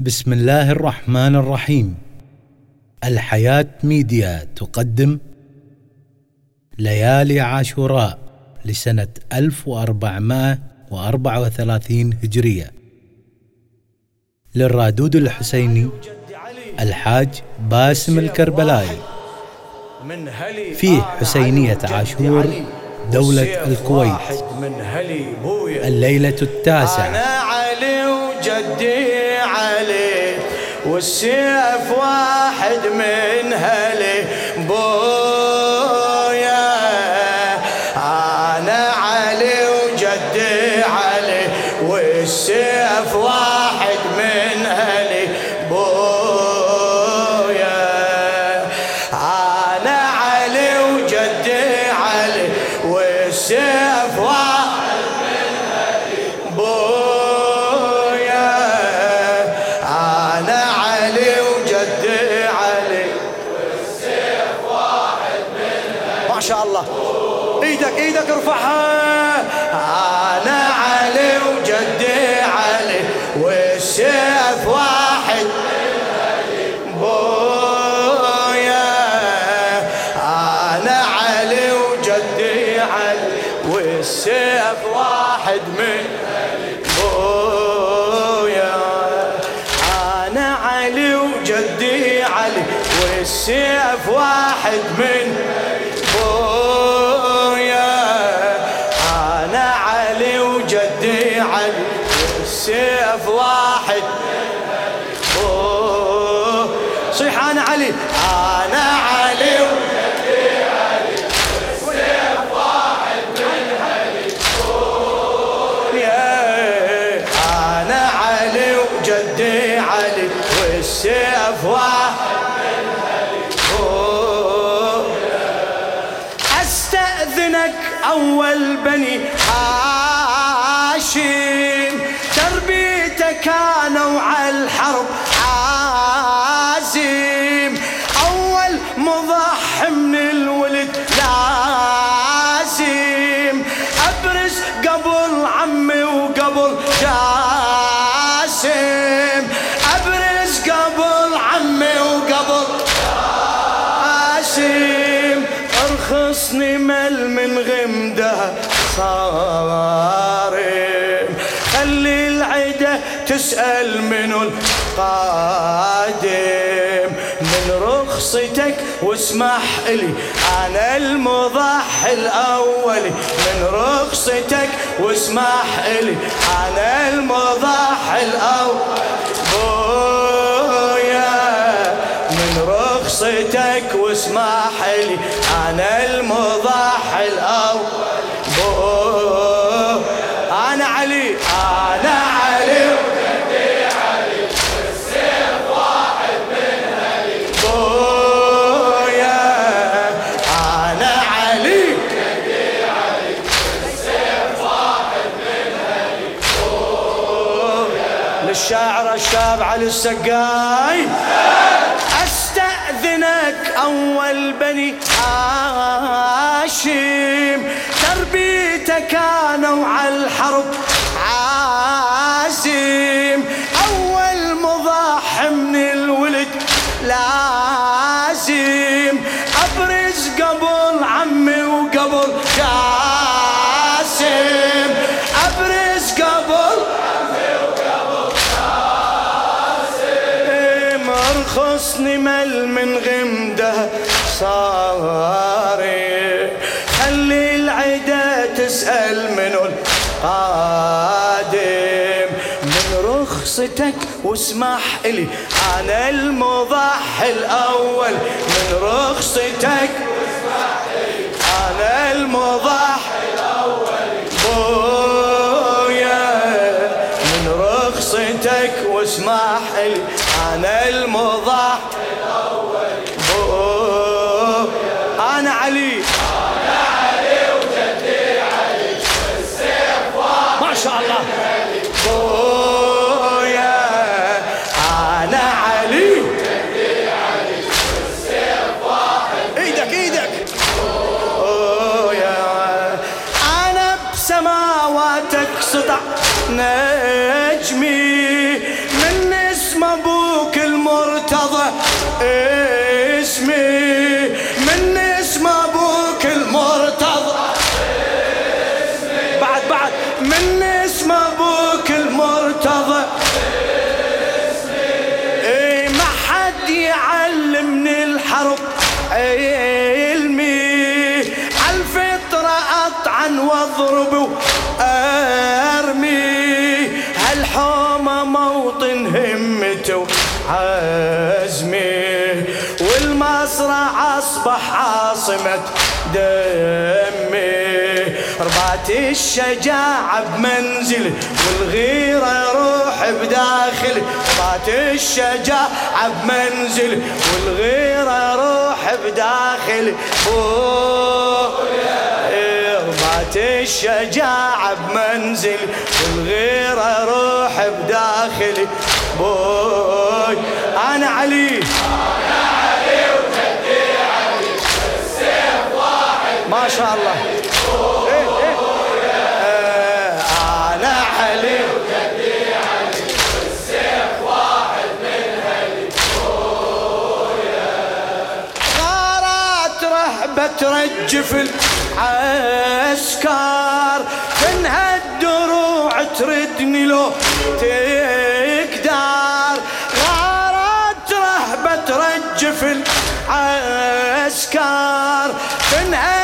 بسم الله الرحمن الرحيم. الحياة ميديا تقدم. ليالي عاشوراء لسنة 1434 هجرية. للرادود الحسيني الحاج باسم الكربلائي فيه حسينية عاشور دولة الكويت. الليلة التاسعة. أنا علي وجدي علي والسيف واحد من هلي. بويا إيدك إيدك ارفعها. أنا علي وجدي علي والسيف واحد. بويا. أنا علي وجدي علي والسيف واحد من بويا. أنا علي وجدي علي والسيف واحد من والسيف واحد. صيح أنا علي أنا علي تسأل منو القادم من رخصتك واسمح لي. أنا المضحي الاولي من رخصتك واسمح لي. أنا المضحي الأول. بويا. من رخصتك واسمح لي. أنا المضحي الأول. للشاعر الشاب علي السقاي. أستأذنك أول بني هاشم. تربيته كانوا على الحرب عازم. مرخصني مل من غمدة صاري. خلي العدا تسأل منو القادم. من رخصتك واسمح لي أنا المضحي الأول. من رخصتك أنا المضحي الأول. بويا. من رخصتك واسمح لي أنا المضحي الأول أنا علي. أصبح عاصمة دمي. ربات الشجاعة بمنزل والغيرة روح بداخل. ربات الشجاعة بمنزل والغيرة روح بداخل. ربات الشجاعة بمنزل والغيرة روح بداخل. بوي أنا علي. ما شاء الله. ترجف العسكر. فنها الدروع تردني لو تقدر. غارت رهبة ترجف العسكر. فنها الدروع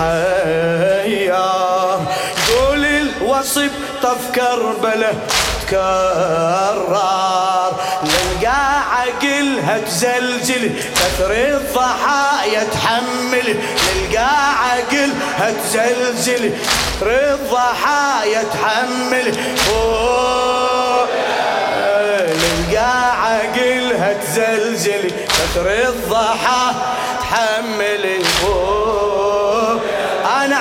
يتحير قول الوصف طف كربله تكرر نلقى عقلها تزلزل كثر الضحايا تحمل. نلقى عقلها تزلزل كثر الضحايا تحمل. نلقى عقلها تزلزل كثر الضحايا تحمل. أنا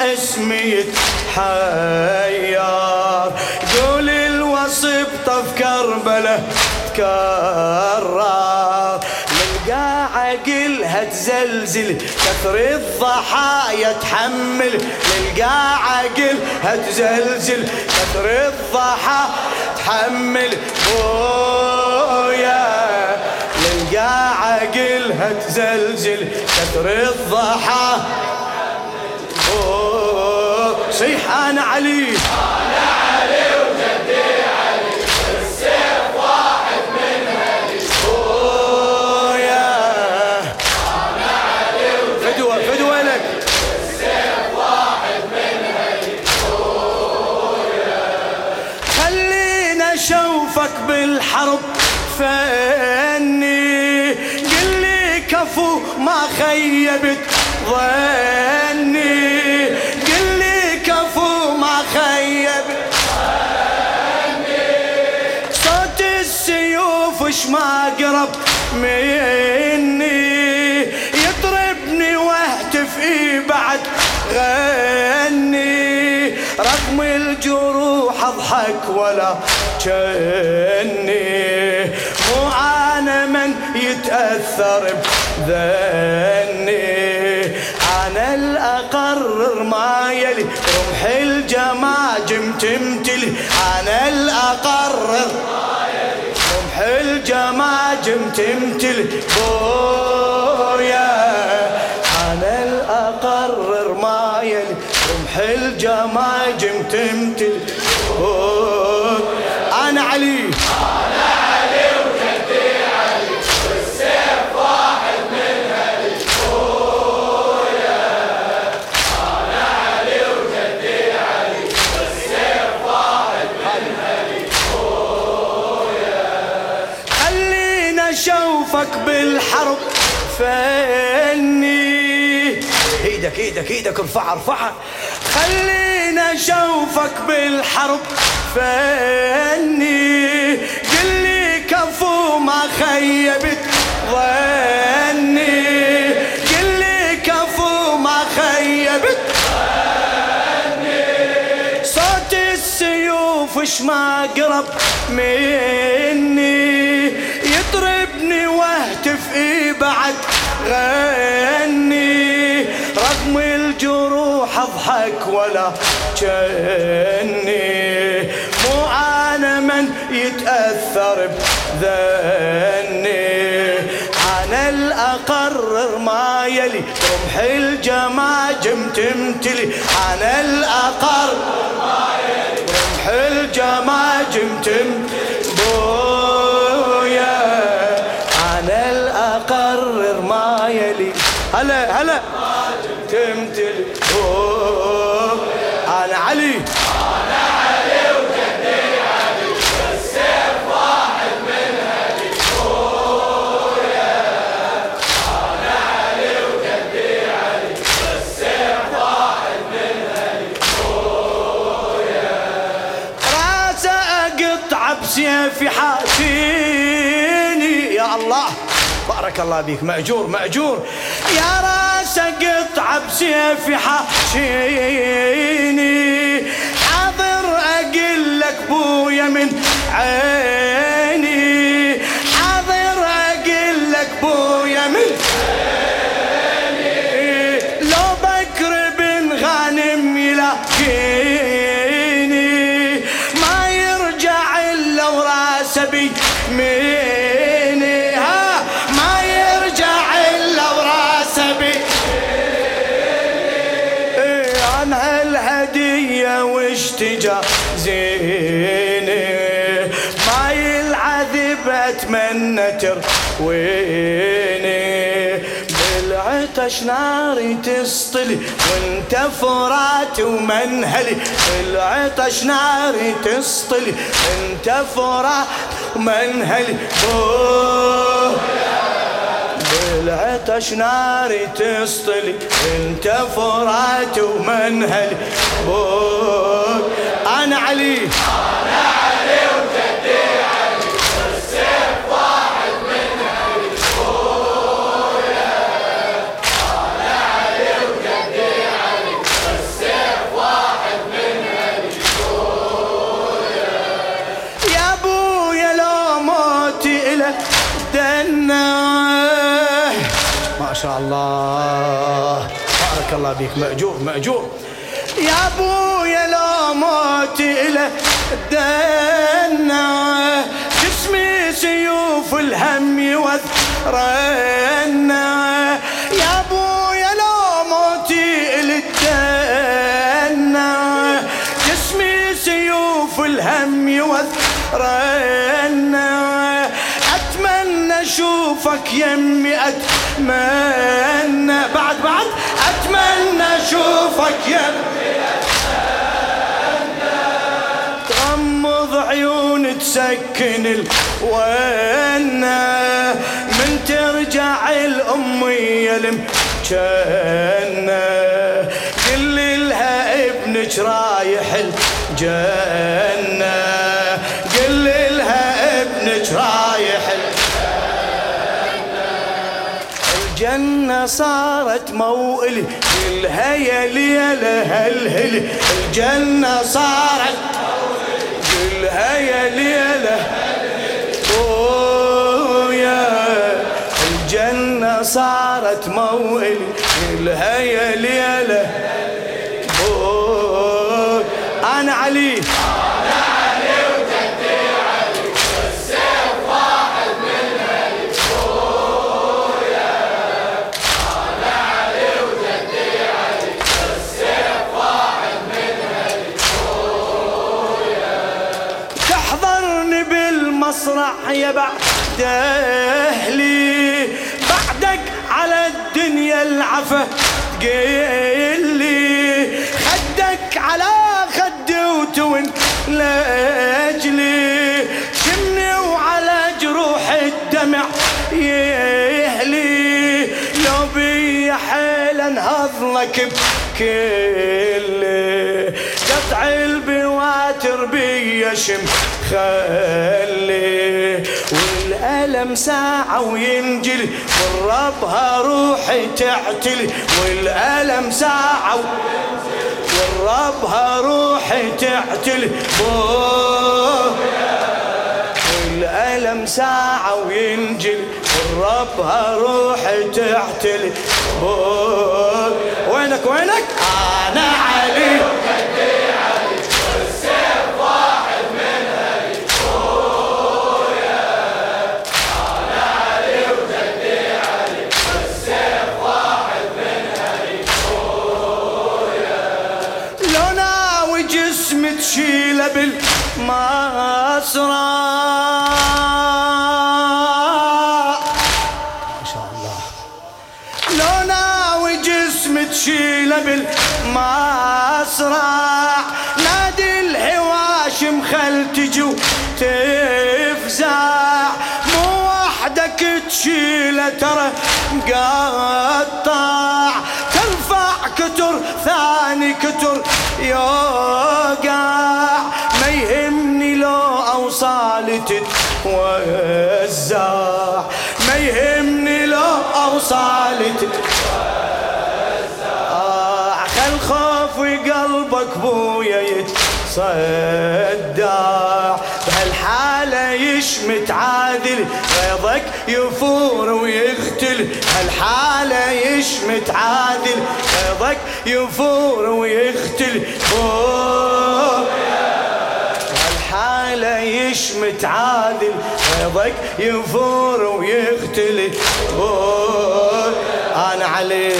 اسمي حيار قول الوصف طف كربله تكرر. نلقى عقلها تزلزل كثر الضحايا تحمل نلقى عقلها تزلزل كثر الضحايا تحمل بويا. نلقى عقلها تزلزل كثر الضحايا صيح أنا علي. أنا علي وجدي علي السيف واحد من هلي يا أنا علي وجدي فدوه فدوه لك. السيف واحد من هلي خلينا اشوفك بالحرب فاني قل لي كفو ما خيبت ظني. مني يطربني واهتف إيه بعد غني. رغم الجروح أضحك ولا جني مو أنا من يتأثر بذني. أنا الأقرر ما يلي رمح الجماجم تمتلي أنا الأقرر الجماجم تمتل بويا؟ أنا الأقرر ما يلي رمح الجماجم تمتل بويا. فني. إيدك إيدك إيدك ارفعها ارفعها. خلينا اشوفك بالحرب. فني. قل لي كفو ما خيبت. ظني. قل لي كفو ما خيبت. صوت السيوف اش ما قرب مني. واهتف بعد غني. رغم الجروح أضحك ولا جني مو أنا من يتأثر بذني. أنا الأقرر ما يلي رمح الجماجم تمتلي. أنا الأقرر ما يلي هلا هلا. تمتلي أنا علي أنا علي. وجدي علي السيف واحد من هدي أنا علي وجدي علي السيف واحد من هدي راسه اقطع بسيفي حاشيني يا الله. بارك الله بيك مأجور مأجور. يا راس قطع بسيفي حاشيني حاضر أقول لك بويا من عيني. بالعطش ناري تسطلي وانت فرات ومنهلي. بالعطش ناري تسطلي انت فرات ومنهلي. بوه بالعطش ناري تسطلي انت فرات ومنهلي. أنا علي أنا علي. الله. بارك الله بيك مأجور مأجور. يا أبويا لو موتي الك دنا جسمي سيوف الهم يوذرنا يا أبويا لو موتي الدنا جسمي سيوف الهم اتمنى أشوفك يمي أتمنى. بعد بعد. أتمنى أشوفك يمي تغمض عيون تسكن الونا. من ترجع الأمية المجنة قل لها ابنك رايح الجنة. قل لها ابنك رايح الجنة صارت موئلي كلها يا ليلة هلهلي الجنة صارت كلها يا ليلة يا. الجنة صارت موئلي كلها يا ليلة أنا علي. يسرع يا بعد أهلي. بعدك على الدنيا العفة تقيلي خدك على خدي وتون لأجلي. شمني وعلى جروح الدمع يهلي. لو بي حيل انهض لك بكل. قطع البواتر بيشم خلي والألم ساعة وينجلي والربها روحي تعتلي والألم ساعة والربها روحي تعتلي والألم ساعة وينجلي والربها روحي تعتلي وينك وينك؟ أنا علي. بالمصرع ما شاء الله. لو ناوي جسم تشيله بالمصرع نادي الهواشم خل تجو تفزع مو وحدك تشيله ترى مقطع. ترفع كتر ثاني كتر يوقع. تتوزع ما يهمني لو أوصال تتوزع خل خوف قلبك بويا يتصدع. بهالحالة يشمت عادل غيظك يفور ويختل. هالحالة يشمت عادل غيظك يفور ويختل. هالحالة يشمت عادل غيظك يفور ويختل أنا عليه.